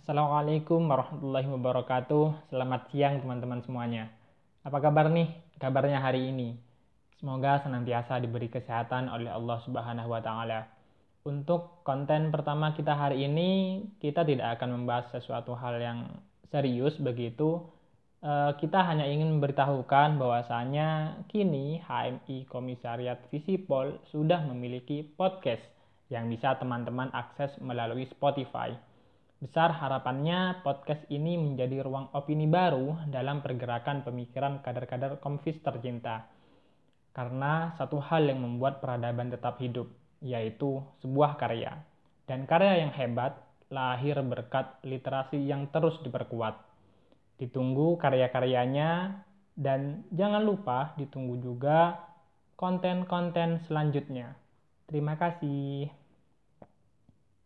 Assalamualaikum warahmatullahi wabarakatuh. Selamat siang teman-teman semuanya. Apa kabar nih? Kabarnya hari ini? Semoga senantiasa diberi kesehatan oleh Allah Subhanahu wa taala. Untuk konten pertama kita hari ini, kita tidak akan membahas sesuatu hal yang serius begitu. Eh, kita hanya ingin memberitahukan bahwasanya kini HMI Komisariat Visipol sudah memiliki podcast yang bisa teman-teman akses melalui Spotify. Besar harapannya podcast ini menjadi ruang opini baru dalam pergerakan pemikiran kader-kader konfis tercinta. Karena satu hal yang membuat peradaban tetap hidup, yaitu sebuah karya. Dan karya yang hebat lahir berkat literasi yang terus diperkuat. Ditunggu karya-karyanya dan jangan lupa ditunggu juga konten-konten selanjutnya. Terima kasih.